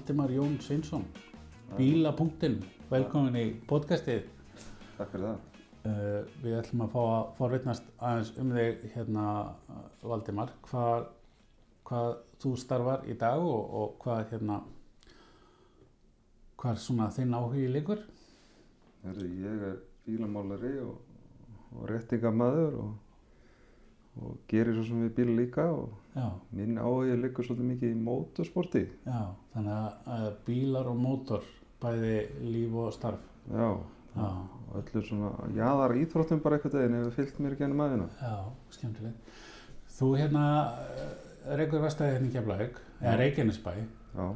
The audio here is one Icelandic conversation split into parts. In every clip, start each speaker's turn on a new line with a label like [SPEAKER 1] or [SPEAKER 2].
[SPEAKER 1] Valdimar Jón Sveinsson, Bílapunktinn, velkomin í podcastið.
[SPEAKER 2] Takk fyrir það.
[SPEAKER 1] Uh, við ætlum að fá að forvitnast aðeins um þig hérna, Valdimar, hvað, hvað þú starfar í dag og, og hvað, hérna, hvað er svona þinn áhugi líkur?
[SPEAKER 2] Herri, ég er bílamálari og, og réttingamaður og, og gerir svo sem við bíla líka og
[SPEAKER 1] Já,
[SPEAKER 2] minn áhugi liggur svolítið mikið í mótorsporti.
[SPEAKER 1] já, þannig að bílar og mótor, bæði líf og starf.
[SPEAKER 2] Já,
[SPEAKER 1] Já,
[SPEAKER 2] og öllu svona jaðar íþróttum bara eitthvað deginn hefur fyllt mér gennum aðeina.
[SPEAKER 1] já, skemmtilegt. Þú hérna, uh, Reykur Vestæði hérna í Keflavík, eða. Reykjanesbæ, uh,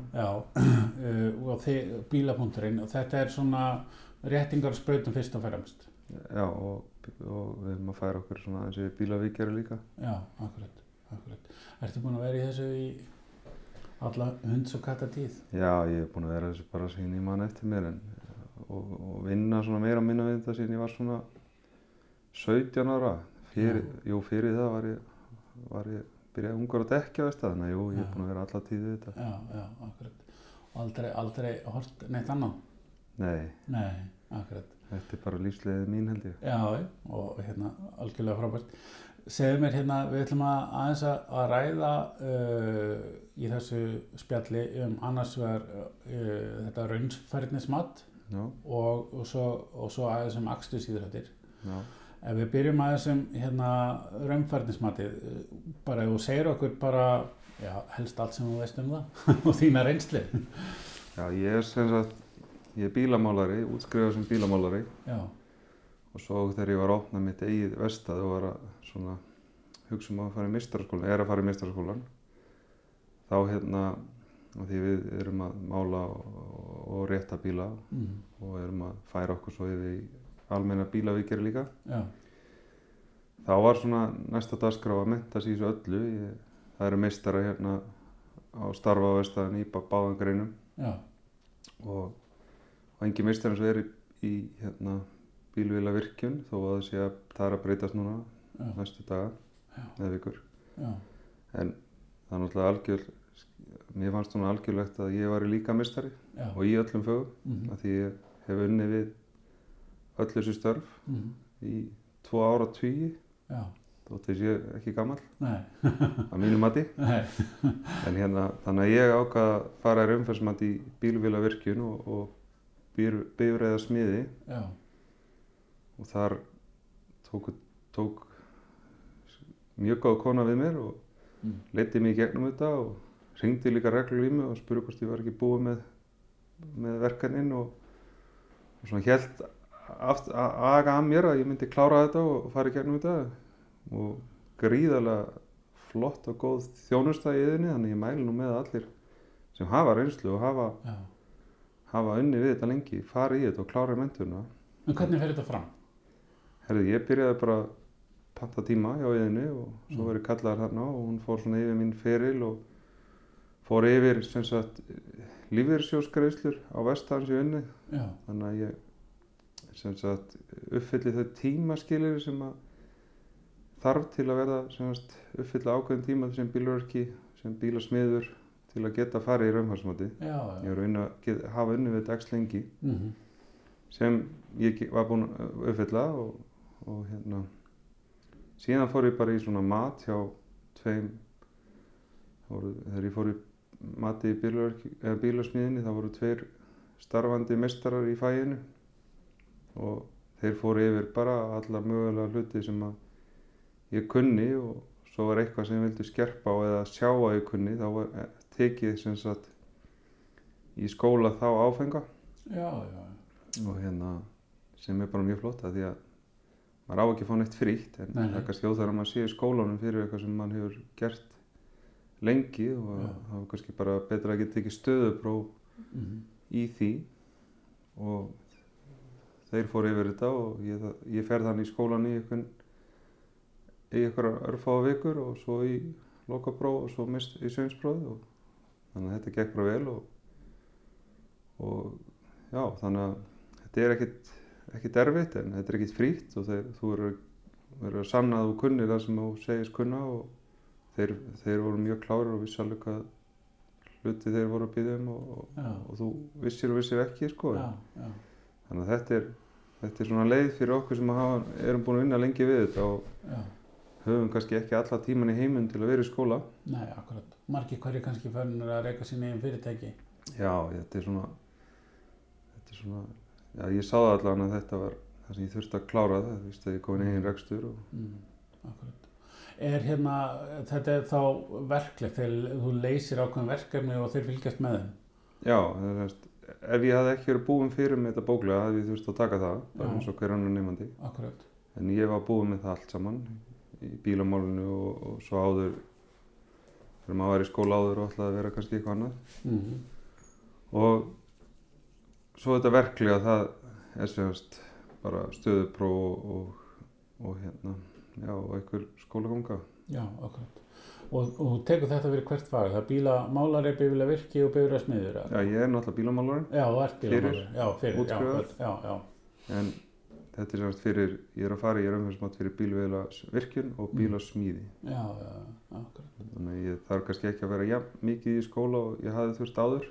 [SPEAKER 1] og þið, bílapunkturinn og þetta er svona réttingar og sprautum fyrst og fremst.
[SPEAKER 2] já og, og við erum að færa okkur svona eins og bílavíkjari líka.
[SPEAKER 1] Já, akkurat, akkurat. Ertu búin að vera í þessu í alla hunds og katta tíð?
[SPEAKER 2] Já, ég er búin að vera þessu bara sín í mann eftir mér en, og, og vinna svona meira að minna við þetta sín ég var svona 17 ára. Fyrir, jú, fyrir það var ég, var ég byrjaði ungar að dekja veist það, þannig að jú, ég er búin að vera alla tíð við þetta.
[SPEAKER 1] Já, já, akkurat. Og aldrei, aldrei hort neitt annað?
[SPEAKER 2] Nei,
[SPEAKER 1] Nei, akkurat.
[SPEAKER 2] Þetta er bara lífsleiðið mín held ég.
[SPEAKER 1] Já, og hérna algjörlega frábært. Segðu mér hérna, við ætlum að aðeins að ræða uh, í þessu spjalli um annars vegar uh, þetta raunsfærnismat
[SPEAKER 2] Já,
[SPEAKER 1] og, og, svo, og svo aðeins um akstusýðrættir.
[SPEAKER 2] já,
[SPEAKER 1] Ef við byrjum aðeins um hérna raunfærnismatið, uh, bara þú segir okkur bara, já, helst allt sem þú veist um það og þína reynsli.
[SPEAKER 2] já, ég er sem sagt, ég er bílamálari, útskrifað sem bílamálari.
[SPEAKER 1] Já,
[SPEAKER 2] og svo þegar ég var að opna mitt eigið vestað og var að svona hugsa um að fara í mistaraskólan, er að fara í mistaraskólan, þá hérna, og því við erum að mála og, og rétta bíla
[SPEAKER 1] mm,
[SPEAKER 2] og erum að færa okkur svo yfir í almenna bílavíkjari líka,
[SPEAKER 1] já,
[SPEAKER 2] þá var svona næsta dagskrá að sig í þessu öllu, ég, það eru meistara hérna á starfa á vestaðin í bá- báðum greinum. Og, og engi meistar eins og er í, í hérna, bílvila virkjun þó að það sé að það er að breytast núna
[SPEAKER 1] já,
[SPEAKER 2] næstu daga
[SPEAKER 1] Já.
[SPEAKER 2] eða vikur.
[SPEAKER 1] Já,
[SPEAKER 2] en það er náttúrulega algjör mér fannst svona algjörlegt að ég var líka meistari og í öllum fögum
[SPEAKER 1] mhm,
[SPEAKER 2] að því ég hef unni við öll þessu störf
[SPEAKER 1] mhm,
[SPEAKER 2] í tvo ára
[SPEAKER 1] já,
[SPEAKER 2] þótt þess ég ekki gammal að mínu mati. En hérna þannig að ég ákvað að fara í umferðsmat í bílvila virkjun og, og bifræða smiði
[SPEAKER 1] já,
[SPEAKER 2] og þar tók, tók mjög góð kona við mér og
[SPEAKER 1] mm,
[SPEAKER 2] leiti mig í gegnum þetta og ringdi líka reglur í mig og spurði hvort ég var ekki búið með, með verkaninn og, og svona held aft, að mér að ég myndi klára þetta og fara í gegnum þetta. Og gríðarlega flott og góð þjónusta í yðinni þannig ég mæli nú með allir sem hafa reynslu og hafa,
[SPEAKER 1] já.
[SPEAKER 2] Hafa unni við þetta lengi fari í þetta og klára mentuna
[SPEAKER 1] En hvernig fer þetta fram?
[SPEAKER 2] Herði, ég byrjaði bara að panta tíma hjá yðinni og svo
[SPEAKER 1] Mm.
[SPEAKER 2] verið kallaðar þarna og hún fór svona yfir minn feril og fór yfir sem sagt lífeyrsjósgreislur á vestans í unni
[SPEAKER 1] Já,
[SPEAKER 2] þannig að ég sem sagt uppfylli þau tímaskilir sem að þarf til að verða sem sagt uppfylla ákveðin tíma sem bílurörki, sem bílasmiður til að geta farið í raunhansmati
[SPEAKER 1] já,
[SPEAKER 2] ég er að get, hafa unni við dags lengi.
[SPEAKER 1] Mhm,
[SPEAKER 2] sem ég var búinn að uppfylla og, og hérna síðan fór ég bara í svona mat hjá tveim þegar ég fór í mati í bílasmiðinni þá voru tveir starfandi mestarar í fæinu og þeir fóru yfir bara alla mögulega hluti sem að ég kunni og svo var eitthvað sem ég vildi skerpa á eða sjá að ég kunni þá var tekið sem sagt í skóla þá áfenga.
[SPEAKER 1] Já, já,
[SPEAKER 2] og hérna sem er bara mjög flott að því að maður á ekki að fá neitt frítt en það er kannski óþar að maður sé í skólanum fyrir eitthvað sem maður hefur gert lengi og það var kannski bara betra að geta ekki stöðupróf
[SPEAKER 1] mhm,
[SPEAKER 2] í því. Og þeir fóru yfir þetta og ég, ég fer þannig í skólan í einhvern í einhverjar örfáa vikur og svo í lokapróf og svo mist í sögnsprófi og þannig að þetta gekk bara vel og, og já þannig að þetta er ekkit ekkit erfitt en þetta er ekkit frítt og þeir, þú verður verður að sanna að þú kunnir það sem þú segist kunna og þeir, þeir voru mjög klárir og vissi alveg hvað hluti þeir voru að byggja um og, og, og þú vissir og vissir ekki sko.
[SPEAKER 1] já, já,
[SPEAKER 2] þannig að þetta er, þetta er svona leið fyrir okkur sem hafa, erum búin að vinna lengi við þetta og
[SPEAKER 1] já,
[SPEAKER 2] höfum kannski ekki alla tíman í heiminn til að vera í skóla
[SPEAKER 1] nei, akkurat. Margir hverju kannski fannir að reyka sín eigin fyrirtæki.
[SPEAKER 2] já, þetta er svona þetta er svona, já ég sá það allan að þetta var það sem ég þurfti að klára það, þú veist, þegar ég komin í eigin rekstur og
[SPEAKER 1] Mm, akkurat. Er hérna, þetta er þá verklegt, þegar þú leysir ákveðin verkefni og þeir fylgjast með þeim?
[SPEAKER 2] já, það er veist, ef ég hafði ekki verið búin fyrir með þetta bóklega hafði ég þurfti að taka það, bara
[SPEAKER 1] Já.
[SPEAKER 2] eins og hver annar nefandi
[SPEAKER 1] Akkurat.
[SPEAKER 2] en ég var búin með það allt saman í bílamálinu og, og svo áður þegar maður var í skóla áður og ætlaði að vera kannski eitthvað annað
[SPEAKER 1] Mm
[SPEAKER 2] og svo þetta verklega það er semast bara stöðupróf og, og, og hérna já, og einhver skólaganga
[SPEAKER 1] Já, akkurat. Og, og þú tekur þetta fyrir hvert fag? Það er bíla málari, bifila virki og bifila smiður?
[SPEAKER 2] já, ég er náttúrulega bílamálarinn
[SPEAKER 1] Já, þú ert
[SPEAKER 2] Fyrir,
[SPEAKER 1] bílamálari. Já, fyrir. Já, já, já.
[SPEAKER 2] en þetta er semast fyrir ég er að fara, ég er umhverfismat fyrir bílveila virkjun og
[SPEAKER 1] Mm.
[SPEAKER 2] bílasmíði
[SPEAKER 1] Já, já, já, akkurat.
[SPEAKER 2] þannig ég þarf kannski ekki að vera jafn mikið í skóla og ég hafði þurft áður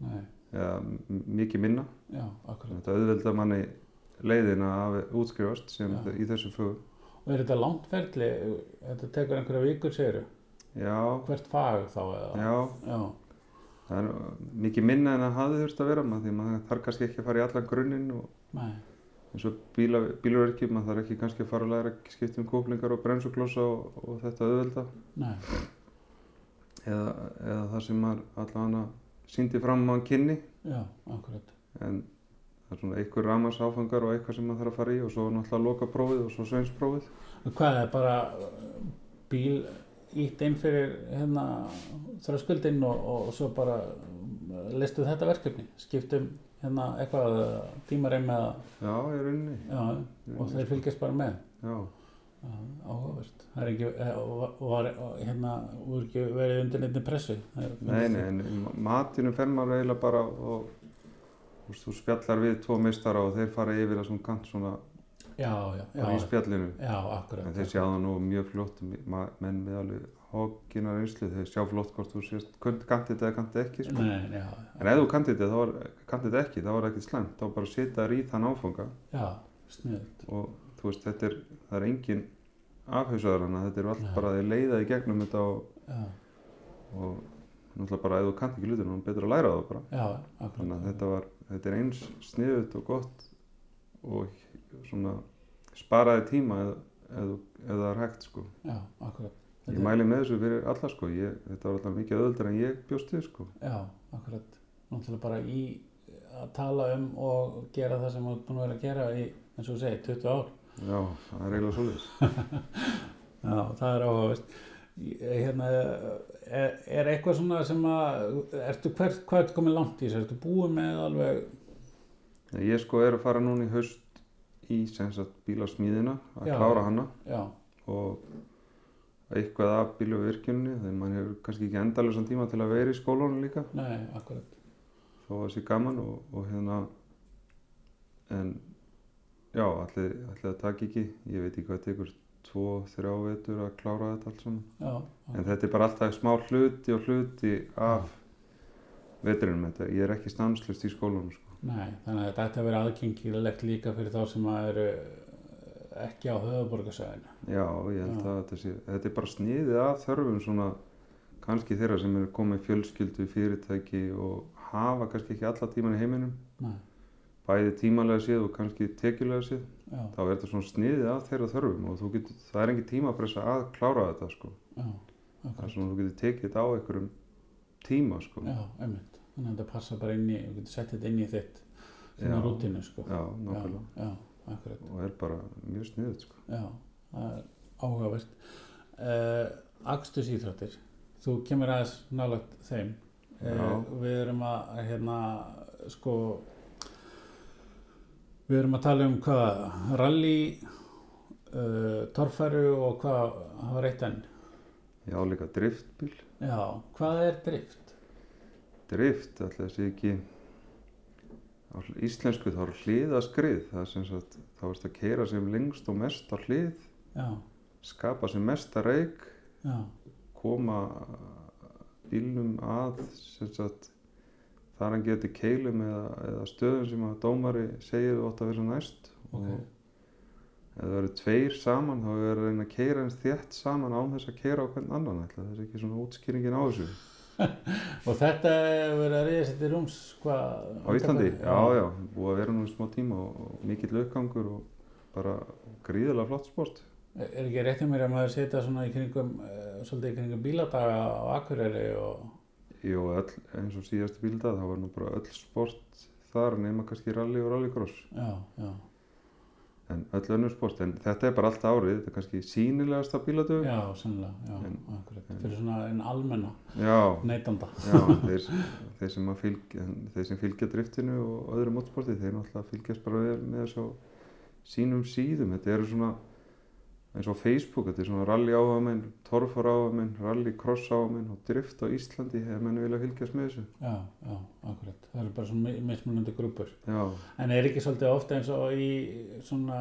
[SPEAKER 1] Nei,
[SPEAKER 2] m- mikið minna
[SPEAKER 1] já, akkurat.
[SPEAKER 2] þetta auðvelda manni leiðina að útskrifast sem
[SPEAKER 1] Já.
[SPEAKER 2] í þessu fögu
[SPEAKER 1] Og er þetta langt ferli? Þetta tekur einhverja vikur, segir
[SPEAKER 2] já,
[SPEAKER 1] Hvert fag þá eða?
[SPEAKER 2] já,
[SPEAKER 1] Já,
[SPEAKER 2] það er mikið minna en að hafði þurft að vera maður því maður þarf kannski ekki að fara í allan grunninn og
[SPEAKER 1] nei,
[SPEAKER 2] eins og bíla, bílverki maður þarf ekki kannski að fara að læra að skipta um kóplingar og bremsuklossa og, og þetta auðvelda eða, eða það sem maður allavega síndi fram á kynni
[SPEAKER 1] já, akkurat.
[SPEAKER 2] en það er svona einhver ramars áfangar og eitthvað sem maður þarf að fara í og svo náttúrulega loka prófið og svo sveinsprófið
[SPEAKER 1] Og Hvað er bara bíl ítt inn fyrir hérna þröskuldinn og, og svo bara uh, listu þetta verkefni? Skiptum hérna eitthvað tímareim eða,
[SPEAKER 2] já, ég er inni
[SPEAKER 1] já, og þeir fylgjast bara með?
[SPEAKER 2] já,
[SPEAKER 1] Já, áhugavert. Það er ekki, eh, og var, og hérna, voru ekki verið undir nefnir pressu?
[SPEAKER 2] Nei, nei, en matinu fer maður eiginlega bara og þú veist, þú spjallar við tvo meistara og þeir fara yfir það svona kant svona
[SPEAKER 1] Já, já,
[SPEAKER 2] bara í
[SPEAKER 1] já,
[SPEAKER 2] spjallinu
[SPEAKER 1] já, akkurat.
[SPEAKER 2] en þeir sjá það nú mjög flott menn með alveg hókina reynslu þeir sjá flott hvort þú sést kantið þetta eða kantið ekki sko.
[SPEAKER 1] Nei, já,
[SPEAKER 2] en ef þú kantið þetta, kantið ekki þá var það ekkert slæmt, þá bara setja þær í þann áfanga.
[SPEAKER 1] Já,
[SPEAKER 2] og þú veist, þetta er, það er engin afhauðsaður hana, þetta er allt bara þeir leiða í gegnum þetta og, og náttúrulega bara ef þú kannt ekki hlutina, þá er betur að læra það bara. Þannig að þetta var, þetta er eins sniðut og gott og svona sparaði tíma ef það er hægt sko.
[SPEAKER 1] Já, akkurat.
[SPEAKER 2] Ég mæli með þessu fyrir alla sko ég, þetta var alltaf mikið öðuldur en ég bjóst við sko
[SPEAKER 1] Já, akkurat. Náttúrulega bara í að tala um og gera það sem þú ert búin að vera að gera í, eins og þú segir, 20 ár.
[SPEAKER 2] já, það er eiginlega svolítið
[SPEAKER 1] Já, það er áhugavert. Hérna, er, er eitthvað svona sem að, ertu, hver, hvað ertu komið langt í þessu? Ertu búið með alveg,
[SPEAKER 2] ég sko er að fara núna í haust í sem sagt bílasmíðina að
[SPEAKER 1] Já.
[SPEAKER 2] klára hana
[SPEAKER 1] já,
[SPEAKER 2] og eitthvað af bílavirkjunni þegar mann hefur kannski ekki endalösan tíma til að vera í skólanum líka.
[SPEAKER 1] Nei, akkurat.
[SPEAKER 2] þó að það sé gaman og, og hérna en já, allir, allir að taka ekki. Ég veit ekki hvað tekur tvo, þrjá vetur að klára þetta allt saman.
[SPEAKER 1] Já,
[SPEAKER 2] en þetta er bara alltaf smá hluti og hluti af veturinum þetta, ég er ekki stanslust í skólanum sko.
[SPEAKER 1] nei, þannig að þetta ætti að vera aðgengilegt líka fyrir þá sem að eru ekki á höfuborgarsæðinu.
[SPEAKER 2] já, ég held
[SPEAKER 1] Já.
[SPEAKER 2] að þetta sé þetta er bara sniðið af þörfum svona kannski þeirra sem eru komið fjölskyldu fyrirtæki og hafa kannski ekki alla tíman í heiminum
[SPEAKER 1] Nei,
[SPEAKER 2] bæði tímalega séð og kannski tekjulega séð
[SPEAKER 1] já,
[SPEAKER 2] þá er þetta svona sniðið af þeirra þörfum og þú getur, það er engin tímapressa að klára þetta sko.
[SPEAKER 1] já,
[SPEAKER 2] það er svona þú getur tekið þetta á einhverjum tíma sko.
[SPEAKER 1] Já, einmitt. Þannig að þetta passa bara inn í, þú getur sett þetta inn í þitt, svona rútinu, sko.
[SPEAKER 2] já,
[SPEAKER 1] já,
[SPEAKER 2] nákvæmlega
[SPEAKER 1] já, akkurat.
[SPEAKER 2] og er bara mjög sniðið sko.
[SPEAKER 1] Já, það er áhugavert. Uh, Akstus íþróttir, þú kemur aðeins nálagt þeim. Uh, við erum að, hérna, sko, við erum að tala um hvað, rally, uh, torfæru og hvað, það var eitt enn.
[SPEAKER 2] já, líka driftbíl
[SPEAKER 1] Já, hvað er drift?
[SPEAKER 2] drift, alltaf þessi ekki á íslensku þá er hliðaskrið það er sem sagt, þá erst að keira sem lengst og mest á hlið
[SPEAKER 1] Já,
[SPEAKER 2] skapa sem mesta reik
[SPEAKER 1] já,
[SPEAKER 2] koma bílnum að sem sagt þar hann getur keilum eða, eða stöðum sem að dómari segir þú átt að vera næst.
[SPEAKER 1] Ok.
[SPEAKER 2] og ef það eru tveir saman þá er að reyna að keira eins þétt saman án þess að keira á hvern annan ætla það er ekki svona útskýringin á þessu
[SPEAKER 1] Og þetta hefur verið að reyða sér til rúms hvað?
[SPEAKER 2] á Íslandi, já. Já, búið að vera nú í smá tíma og, mikill uppgangur og bara gríðilega flott sport.
[SPEAKER 1] Er ekki rétt hjá mér að maður setja svona í kringum, uh, svolítið í kringum bíladaga á Akureyri og,
[SPEAKER 2] Jú, öll, eins og síðastu bíldað, þá var nú bara öll sport þar nema kannski rally og rallycross.
[SPEAKER 1] Já, já,
[SPEAKER 2] en öll önnur sport, en þetta er bara allt árið þetta er kannski sínilegasta bíladögu
[SPEAKER 1] já, sannlega, já, akkurat, fyrir svona en almenna
[SPEAKER 2] já,
[SPEAKER 1] neytanda.
[SPEAKER 2] já þeir, þeir, sem fylgja, þeir sem fylgja driftinu og öðru mótsporti, þeir náttúrulega fylgjast bara með þessu á sínum síðum, þetta eru svona eins og Facebook, þetta er svona rally áhagamenn torfar áhagamenn, rally cross áhagamenn og drift á Íslandi, ef menn vilja fylgjast með þessu.
[SPEAKER 1] Já, já, akkurat, það eru bara svona mi- mismunandi grúpur.
[SPEAKER 2] já,
[SPEAKER 1] En er ekki svolítið ofta eins og í svona,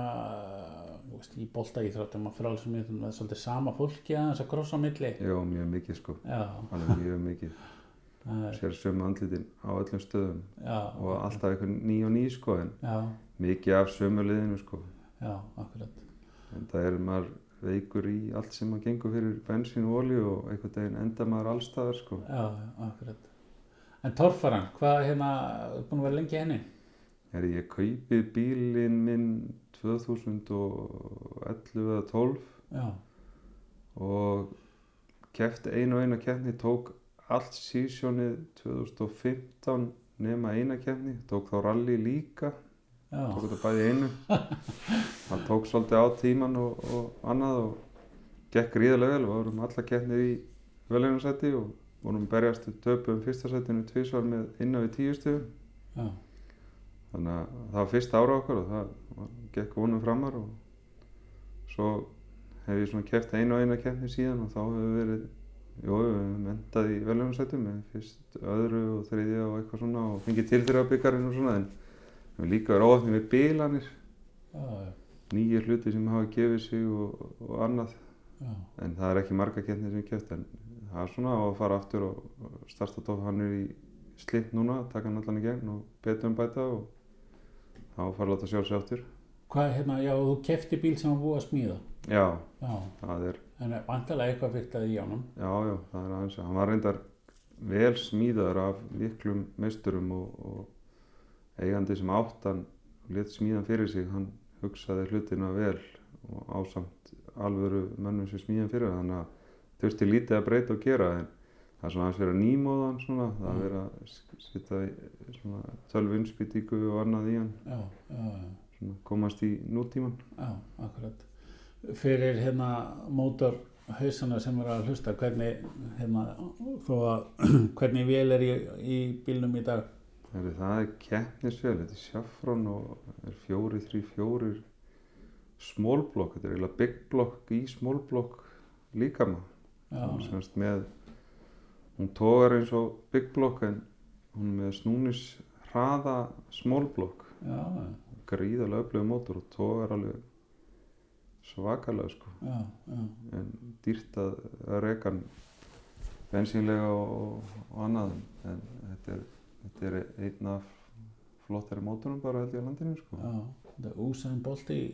[SPEAKER 1] þú veist, í boltaíþróttum og frálsum íþróttum, það svolítið sama fólki aðeins að krossa á milli.
[SPEAKER 2] já, mjög mikið sko.
[SPEAKER 1] Já,
[SPEAKER 2] alveg mjög mikið. Sér sömu andlitin á öllum stöðum
[SPEAKER 1] já,
[SPEAKER 2] og alltaf eitthvað ný og ný sko en
[SPEAKER 1] já,
[SPEAKER 2] mikið af sömu liðinu sko.
[SPEAKER 1] Já, akkurat.
[SPEAKER 2] En það er maður veikur í allt sem maður gengur fyrir bensín og olíu og einhvern veginn enda maður allstaðar sko
[SPEAKER 1] Já, akkurat. En torfaran, hvað hérna, búin að vera lengi henni?
[SPEAKER 2] er ég kaupið bílinn minn 2011 eða 12
[SPEAKER 1] Já,
[SPEAKER 2] og kefti einu og eina keppni tók allt sísjónið 2015 nema eina keppni tók þá rally líka tók þetta bæði einu. Það tók svolítið á tíman og, og annað og gekk gríðarlega vel. Og vorum alla keppnir í veljónarsæti og vorum berjast við töpum fyrsta sætinu tvísvar með innan við tíu stöðum
[SPEAKER 1] já,
[SPEAKER 2] þannig að það var fyrsta ára okkur og það gekk vonum framar og svo hef ég svona keppt einu og eina keppni síðan og þá hefur verið jú, við höfum endað í veljónarsætum með fyrst öðru og þriðja og eitthvað svona og fengið til þeirra byggarinn og svona en við höfum líka verið óöfnið við bílanir
[SPEAKER 1] já,
[SPEAKER 2] nýja hluti sem hafa gefið sig og, og annað.
[SPEAKER 1] Já,
[SPEAKER 2] en það er ekki marga keppnir sem keft en það er svona að fara aftur og starta tóf hann er í slitt núna taka hann allan í gegn og betur um bæta og þá fara að láta sjá sig aftur.
[SPEAKER 1] Hvað, hérna, já, þú kefti bíl sem var búið að smíða.
[SPEAKER 2] já,
[SPEAKER 1] Já,
[SPEAKER 2] það er,
[SPEAKER 1] en er vantilega eitthvað fyrtaði í ánum.
[SPEAKER 2] já, já, það er aðeins hann var reyndar vel smíðaður af miklum meisturum og, og eigandi sem áttan lit smíðan fyrir sig, hann hugsaði hlutina vel og ásamt alvöru mönnum sem smíðan fyrir þannig að þurfti lítið að breyta og gera en það er svona aðeins verið nýmóðan svona, það er verið að s- setja í svona tölvunspýtingu og annað í hann
[SPEAKER 1] Já, já, já.
[SPEAKER 2] svona komast í nútíman
[SPEAKER 1] Já, akkurat. Fyrir hérna mótor hausana sem eru að hlusta, hvernig, hérna, þó að, hvernig vél er í, í bílnum í dag?
[SPEAKER 2] Heri, það er keppnisvel, þetta er sjafrán og er fjóri, þrý, fjórir smólblokk, þetta er eiginlega big block í smólblokk líkama.
[SPEAKER 1] Já,
[SPEAKER 2] hún semst með hún tógar eins og big block en hún með snúnis hraða smólblokk
[SPEAKER 1] já,
[SPEAKER 2] gríðarlega öflögu mótor og tógar alveg svakalega sko.
[SPEAKER 1] Já, já,
[SPEAKER 2] en dýrt að hann bensínlega og, og annað en þetta er, þetta er einn af flottari mótorum bara held ég á landinu sko
[SPEAKER 1] já. Þetta er úsæðin bolti í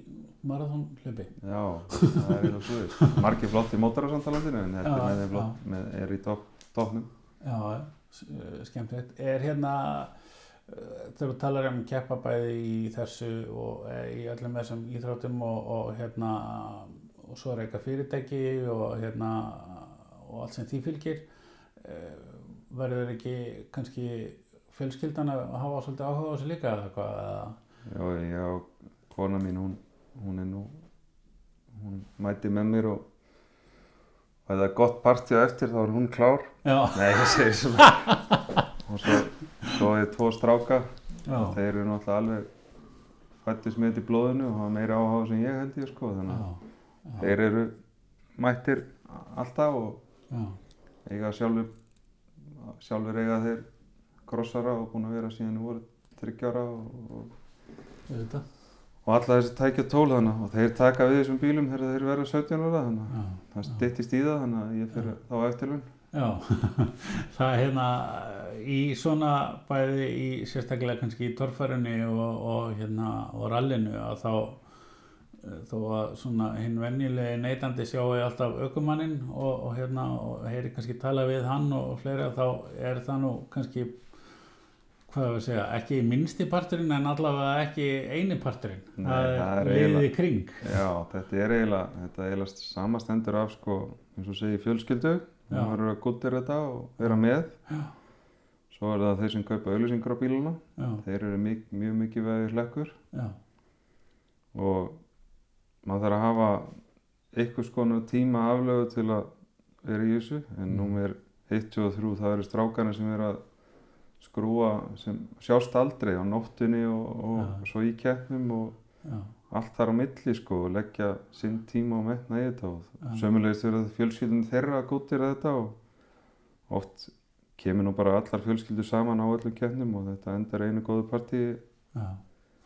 [SPEAKER 1] marathón hlaupi.
[SPEAKER 2] Já, það er eitthvað þess. Margir flotti mótorar samt á landinu en þetta er með
[SPEAKER 1] já.
[SPEAKER 2] flott, með, er í toppnum.
[SPEAKER 1] Já, eh, skemmtilegt. Er hérna, eh, þegar þú talar um keppabæði í þessu og eh, í öllum þessum íþróttum og, og hérna, og svo er eitthvað fyrirtæki og hérna, og allt sem því fylgir, verður ekki kannski fjölskyldan að hafa svolítið áhuga á þessu líka eða hvað? eða?
[SPEAKER 2] Já, og kona mín, hún, hún er nú, hún mæti með mér og og ef það er gott partí á eftir þá er hún klár.
[SPEAKER 1] Já,
[SPEAKER 2] Nei, ég segi svona. og svo, svo er tvo stráka,
[SPEAKER 1] já,
[SPEAKER 2] þeir eru náttúrulega alveg fættist með þetta í blóðinu og hafa meira áhuga sem ég held ég sko, þannig að
[SPEAKER 1] já, já,
[SPEAKER 2] þeir eru mættir alltaf og
[SPEAKER 1] já,
[SPEAKER 2] eiga sjálfur sjálfur eiga þeir krossara og búin að vera síðan þeir voru þryggjára og, og, og alla þessi tækja tól þannig og þeir taka við þessum bílum þegar þeir verða 17 ára þannig að það styttist í það þannig að ég fyrir þá eftirlun
[SPEAKER 1] Já, það er hérna í svona bæði í sérstaklega kannski í torfærunni og, og hérna og rallinu að þá eh, þó að svona hinn venjulegi neytandi sjáu alltaf aukumannin og, og hérna og heyri kannski tala við hann og, og fleira þá er það nú kannski hvað við segja, ekki minnsti parturinn en allavega ekki eini parturinn.
[SPEAKER 2] Nei,
[SPEAKER 1] það
[SPEAKER 2] það er
[SPEAKER 1] er liðið í kring.
[SPEAKER 2] Já, þetta er eiginlega, þetta er eiginlega samastendur af sko, eins og segi fjölskyldu, það verður að guttir þetta og vera með.
[SPEAKER 1] Já.
[SPEAKER 2] Svo er það þeir sem kaupa auðlýsingur á bíluna,
[SPEAKER 1] Já,
[SPEAKER 2] þeir eru mjög, mjög mikið vegið hlekkur.
[SPEAKER 1] Já,
[SPEAKER 2] og maður þarf að hafa einhvers konar tíma aflögu til að vera í þessu, en
[SPEAKER 1] Mm.
[SPEAKER 2] númer 1, 2 og 3 það eru strákarnir sem eru að skrúa sem sjást aldrei á nóttunni og, og
[SPEAKER 1] Já.
[SPEAKER 2] svo í keppnum og
[SPEAKER 1] já,
[SPEAKER 2] allt þar á milli sko og leggja sinn tíma og metna í þetta og sömulegist verður fjölskyldun þeirra að gúttir þetta og oft kemur nú bara allar fjölskyldur saman á öllum keppnum og þetta endar einu góðu
[SPEAKER 1] já,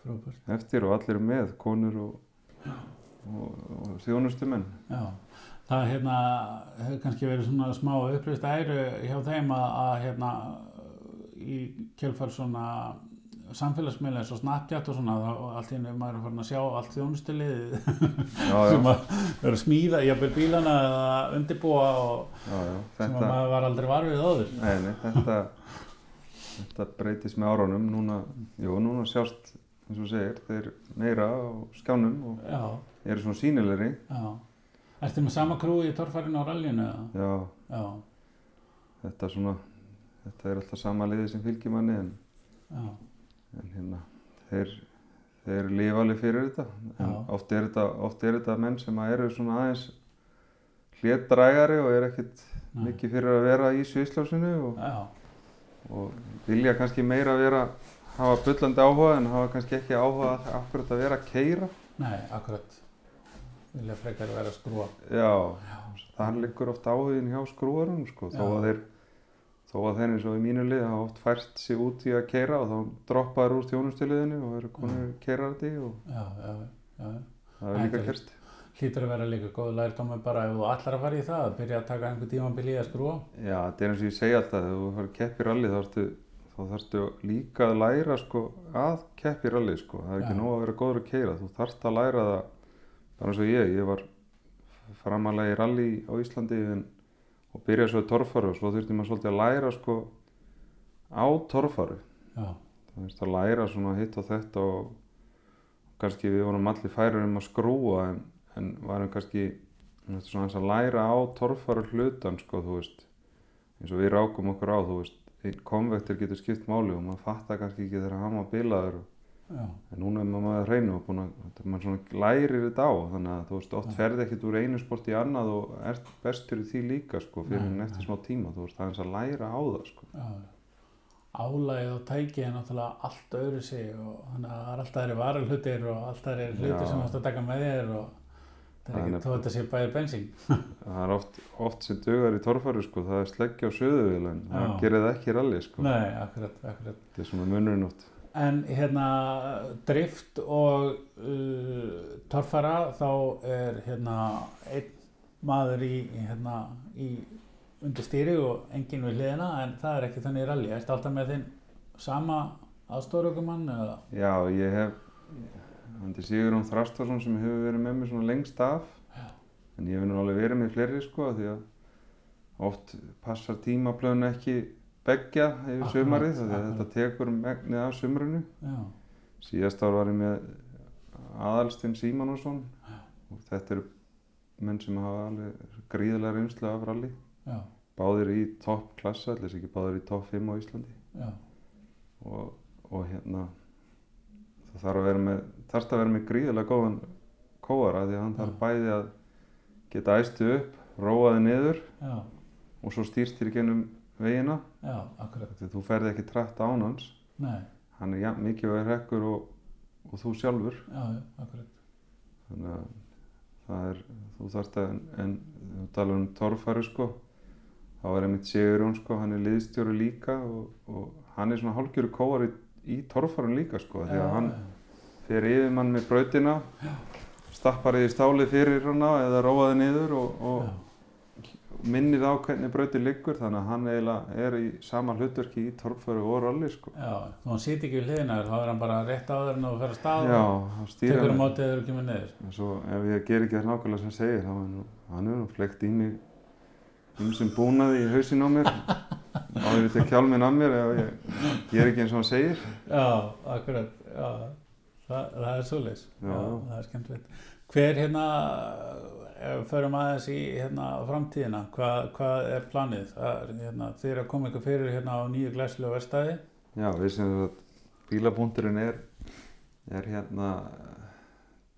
[SPEAKER 1] frábært.
[SPEAKER 2] eftir og allir eru með, konur og, og, og þjónustumenn.
[SPEAKER 1] Já, það hérna, hefur kannski verið svona smá upplýst æru hjá þeim að, að hérna, í kjölfar svona samfélagsmiðlega eins og Snapchat og svona þá allt í henni maður er farin að sjá allt
[SPEAKER 2] já,
[SPEAKER 1] sem að vera að smíða, jafnvel bílana eða undirbúa og
[SPEAKER 2] já, já,
[SPEAKER 1] sem að
[SPEAKER 2] þetta,
[SPEAKER 1] maður var aldrei varfið áður.
[SPEAKER 2] nei, þetta, þetta breytist með árunum, núna, jú, núna sjást, eins og segir, þeir meira á skjánum og
[SPEAKER 1] Já,
[SPEAKER 2] eru svona sínilegri,
[SPEAKER 1] já. Ertu með sama krúi í torfærinu á rallinu?
[SPEAKER 2] Já, þetta svona, þetta er alltaf sama liði sem fylgir manni en,
[SPEAKER 1] já,
[SPEAKER 2] en hérna, þeir, þeir lifa alveg fyrir þetta,
[SPEAKER 1] Já.
[SPEAKER 2] oft er þetta, oft er þetta menn sem að eru svona aðeins hlétdrægari og er
[SPEAKER 1] Nei.
[SPEAKER 2] mikið fyrir að vera í sviðslásinu og,
[SPEAKER 1] já,
[SPEAKER 2] og vilja kannski meira vera, hafa bullandi áhuga en hafa kannski ekki áhuga að akkurat að vera að keira.
[SPEAKER 1] nei, akkurat. Vilja frekar vera að skrúa.
[SPEAKER 2] Já, þar liggur oft áhugin hjá skrúarum sko, þó
[SPEAKER 1] Já.
[SPEAKER 2] að þeir þó að þeir eins og í mínu lið hafa oft fært sig út í að keira og þá droppa þeir úr þjónustiliðinu og eru konur keirarði og
[SPEAKER 1] Já, já, já.
[SPEAKER 2] það er líka
[SPEAKER 1] er-
[SPEAKER 2] kerst.
[SPEAKER 1] Hlýtur að vera líka góð lærdómi bara ef þú allar að fara í það, að byrja að taka einhver tímabil í að skrúa.
[SPEAKER 2] Já, þetta er eins og ég segi alltaf, þegar þú farið keppi rally þá þarftu líka að læra sko að keppi rally sko, það er ekki nóg að vera góður að keira, þú þarft að læra það bara eins og ég, ég var framalega í rally á Íslandi en, og byrjaði svo í torfaru og svo þurfti maður svolítið að læra sko á torfaru, það þurfti að læra svona hitt og þetta og kannski við vorum allir færir um að skrúa en, en varum kannski svona eins að læra á torfaru hlutan sko, þú veist. Eins og við rákum okkur á, þú veist einn konvektur getur skipt máli og maður fattar kannski ekki þegar hann var bilaður
[SPEAKER 1] já,
[SPEAKER 2] en núna er maður að reyna og maður lærir þetta á þannig að þú veist, oft ferði ekkert úr einu sport í annað og ert bestur í því líka sko, fyrir
[SPEAKER 1] Nei,
[SPEAKER 2] en eftir smá tíma. Þú veist, það er eins að læra á það sko.
[SPEAKER 1] Álægið og tækið er náttúrulega allt öðru sig og þannig að það er alltaf þeirri varalhutir og alltaf þeirri hlutir sem þú ætti að taka með þér og það er ekki þó að sé bæði bensín.
[SPEAKER 2] það er oft, oft sem dugar í torfæru sko, það er sleggja á söðuvíl en það gerir það ekki í rally sko.
[SPEAKER 1] Nei, akkurat, akkurat.
[SPEAKER 2] Þetta er
[SPEAKER 1] En hérna drift og uh, torfara þá er hérna einn maður í, hérna, í undir stýri og enginn við hliðina en það er ekki þannig í rally. Ertu alltaf með þinn sama aðstóraukumann eða?
[SPEAKER 2] Já, ég hef Andi Sigurðun Þrastarsson sem hefur verið með mér svona lengst af
[SPEAKER 1] Já.
[SPEAKER 2] en ég hef nú alveg verið með fleiri sko því að oft passar tímaplöðun ekki beggja yfir
[SPEAKER 1] akkurat.
[SPEAKER 2] þetta tekur megnið af sumrunu
[SPEAKER 1] Já,
[SPEAKER 2] síðast ár var ég með Aðalstein Símanusson og þetta eru menn sem hafa alveg gríðlega reynslu af rally.
[SPEAKER 1] Já,
[SPEAKER 2] báðir í topp klassa, allir ekki báðir í topp 5 á Íslandi. Og, og hérna það þarf að vera með þarf að vera með gríðilega góðan kóara því að hann þarf
[SPEAKER 1] Já.
[SPEAKER 2] bæði að geta æstu upp, róaði niður
[SPEAKER 1] já,
[SPEAKER 2] og svo stýrstir í gennum vegina.
[SPEAKER 1] Já, akkurat.
[SPEAKER 2] þú ferði ekki trætt án hans.
[SPEAKER 1] Nei,
[SPEAKER 2] hann er jafn mikið verið hekkur og, og þú sjálfur.
[SPEAKER 1] Já, já, akkurat.
[SPEAKER 2] þannig að það er, þú þarft að en, þú talar um torfæru sko. Þá er einmitt Sigurjón sko, hann er liðstjóri líka og, og hann er svona hálfgjöru kóari í torfærun líka sko því að hann fer yfir mann með brautina stappar í stálið fyrir hana eða róaði niður og, og minnir á hvernig brautir liggur þannig að hann eiginlega er í sama hlutverki í torfæru og rolli sko.
[SPEAKER 1] Já, þú hann sýt ekki við hliðina þér, þá er hann bara rétt á en þú fer að stað
[SPEAKER 2] Já,
[SPEAKER 1] og
[SPEAKER 2] hann
[SPEAKER 1] tekur um
[SPEAKER 2] hann
[SPEAKER 1] mótið þegar þú kemur niður.
[SPEAKER 2] og svo ef ég ger ekki það nákvæmlega sem hann segir þá er hann er nú flekt í mig um sem búnaði í hausin á mér áður ég tek hjálminn af mér ef ég ger ekki eins og hann segir
[SPEAKER 1] Já, akkurat, já, það, það er svoleiðis, já.
[SPEAKER 2] Já.
[SPEAKER 1] það er skemmtilegt. Hver hérna, förum aðeins í hérna framtíðina, hvað, hvað er planið? Er, hérna, þið eru að koma ykkur fyrir hérna á nýju glæslu og verstaði.
[SPEAKER 2] Já, við sem að bílabúndurinn er, er hérna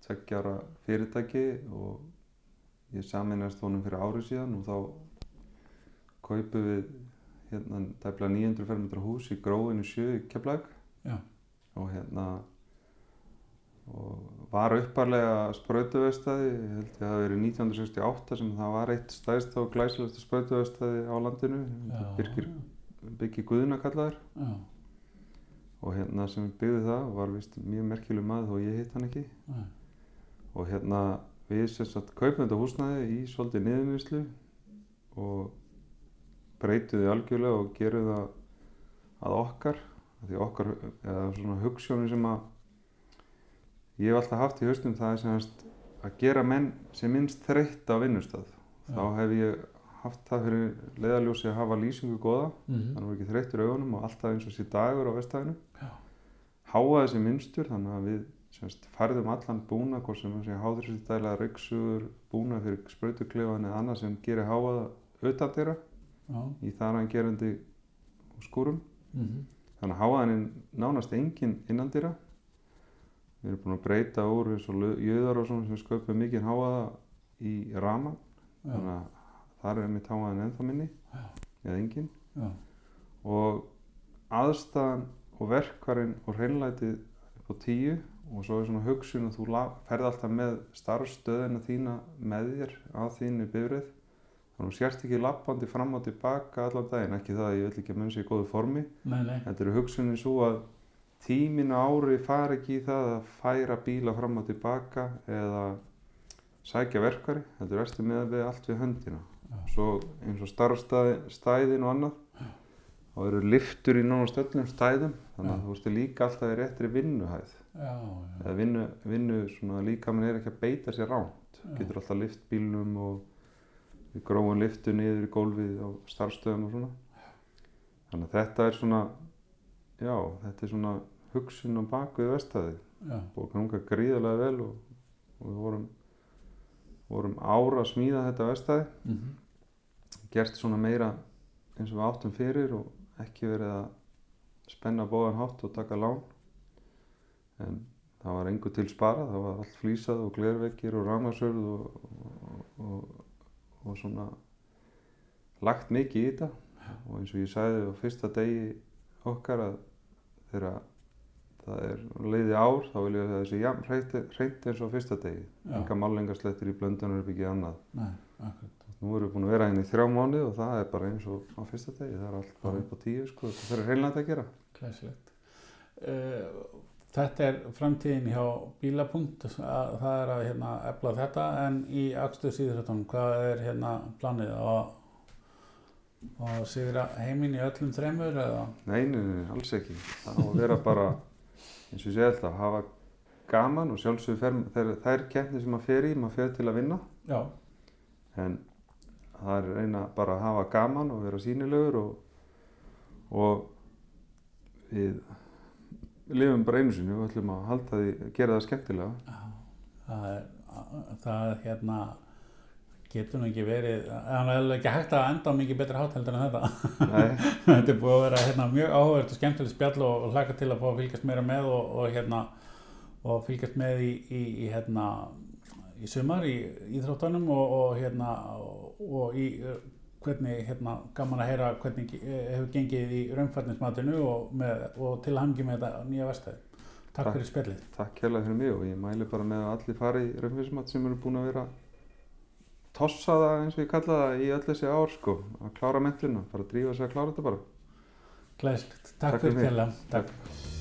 [SPEAKER 2] tveggjára fyrirtæki og ég saminast honum fyrir árið síðan og þá kaupum við hérna tæplega 900 fermetra hús í gróinu sjö í Keflag og hérna og var upparlega sprautuvestæði, ég held ég að það verið 1968 sem það var eitt stæðst og glæsilegsta sprautuvestæði á landinu, Birgir Byggi Guðuna kallaður.
[SPEAKER 1] Já,
[SPEAKER 2] og hérna sem byggði það var vist mjög merkileg maður og ég hitt hann ekki.
[SPEAKER 1] Já,
[SPEAKER 2] og hérna við sem sagt kaupum þetta húsnæði í svolítið niðurvinnslu og breytum því algjörlega og gerum það að okkar því okkar, eða svona hugssjónu sem að ég hef alltaf haft í haustum það er sem sagt að gera menn sem minnst þreytt á vinnustad þá hef ég haft það fyrir leiðaljósi að hafa lýsingu góða.
[SPEAKER 1] Mhm,
[SPEAKER 2] þannig að ekki þreyttur augunum og alltaf eins og sé dagur á vestæðinu
[SPEAKER 1] Já.
[SPEAKER 2] háa þessi minnstur þannig að við semst, færðum allan búna hvort sem sé háðursýttæla, reyksugur búna fyrir sprautuklefan eða annað sem gerir háaða utan þeirra
[SPEAKER 1] já,
[SPEAKER 2] í þar að gerandi skúrum.
[SPEAKER 1] Mhm,
[SPEAKER 2] þannig að háaðan er nánast engin innan þeirra við erum búin að breyta úr eins og jöðar og svona sem sköpum mikið háaða í rama
[SPEAKER 1] já,
[SPEAKER 2] þannig að þar er mitt háaðan ennþá minni
[SPEAKER 1] Já.
[SPEAKER 2] eða engin
[SPEAKER 1] já,
[SPEAKER 2] og aðstæðan og verkvarinn og hreinlætið upp á tíu og svo er svona hugsun að þú la- ferð alltaf með starfstöðina þína með þér að þínu bifrið þannig að þú sérst ekki lappandi fram og tilbaka allan daginn, ekki það að ég vil ekki að munn sér í góðu formi,
[SPEAKER 1] nei, nei,
[SPEAKER 2] þetta eru hugsunin svo að tíminu ári fari ekki í það að færa bíla fram og tilbaka eða sækja verkvari, þetta er erstu með við allt við höndina. Svo eins og starfstæðin og annað þá eru liftur í nánast öllum stæðum þannig að þú veist líka alltaf í réttri vinnuhæð.
[SPEAKER 1] Já, já,
[SPEAKER 2] eða vinnu, vinnu svona líka mann er ekki að beita sér ránt getur alltaf lift bílnum og gróum liftu niður í gólfið á starfstöðum og svona. Þannig að þetta er svona já, þetta er svona hugsun á baku vestæði og ganga gríðarlega vel og, og við vorum vorum ára að smíða þetta vestæði
[SPEAKER 1] mhm,
[SPEAKER 2] gert svona meira eins og við áttum fyrir og ekki verið að spenna bóðan hátt og taka lán. En það var engu til spara það var allt flýsað og glerveggir og rámasörð og, og, og, svona lagt mikið í þetta. Og eins og ég sagði á fyrsta degi okkar að þegar það er leiði ár þá vil ég að það sé jafn hreint eins og á fyrsta degi. Enga málengarslettir í blöndunar er ekki annað.
[SPEAKER 1] Nei,
[SPEAKER 2] Nú erum við búin að vera hérna í þrjá mánuði og það er bara eins og á fyrsta degi, það er allt bara upp á tíu sko, þetta fyrir hreinlega að gera.
[SPEAKER 1] glæsilegt. Uh, þetta er framtíðin hjá bílapunkt, að, það er að hérna efla þetta, en í akstu síðrættunum, hvað er hérna planið að, að sigra heiminn í öllum þremur eða?
[SPEAKER 2] Nei, nei, nei, alls ekki. Það á að vera bara, eins og ég segi alltaf, hafa gaman og sjálfsögur fer, þeir, þær keppni sem maður fer í, maður fer til að vinna,
[SPEAKER 1] Já,
[SPEAKER 2] en það er reyna bara að hafa gaman og vera sínilegur og, og við lifum bara einu sinni og við ætlum að halda því, gera það skemmtilega.
[SPEAKER 1] já, það er, það er hérna, getur nú ekki verið, það er ekki hægt að enda á mikið betri háteldur en þetta. Þetta er búið að vera hérna, mjög áhugavert og skemmtilegt spjall og, og hlaka til að fá að fylgjast meira með og, og, hérna, og fylgjast með í, í, í, hérna, í sumar í íþróttunum og, og, hérna, og, og í uh, hvernig hérna, gaman að heyra hvernig eh, hefur gengið í raunfærninsmatinu og, til að hangi með þetta nýja vestæði. Takk
[SPEAKER 2] Takk.
[SPEAKER 1] fyrir spjallið.
[SPEAKER 2] takk hérlega fyrir mig og ég mæli bara með að allir fari í raunfísmat sem eru búin að vera tossa það eins og ég kalla það í öll þessi ár sko, að klára mentluna, bara drífa sig að klára þetta bara.
[SPEAKER 1] Glæslegt. Takk,
[SPEAKER 2] Takk
[SPEAKER 1] fyrir kjærlega. Takk.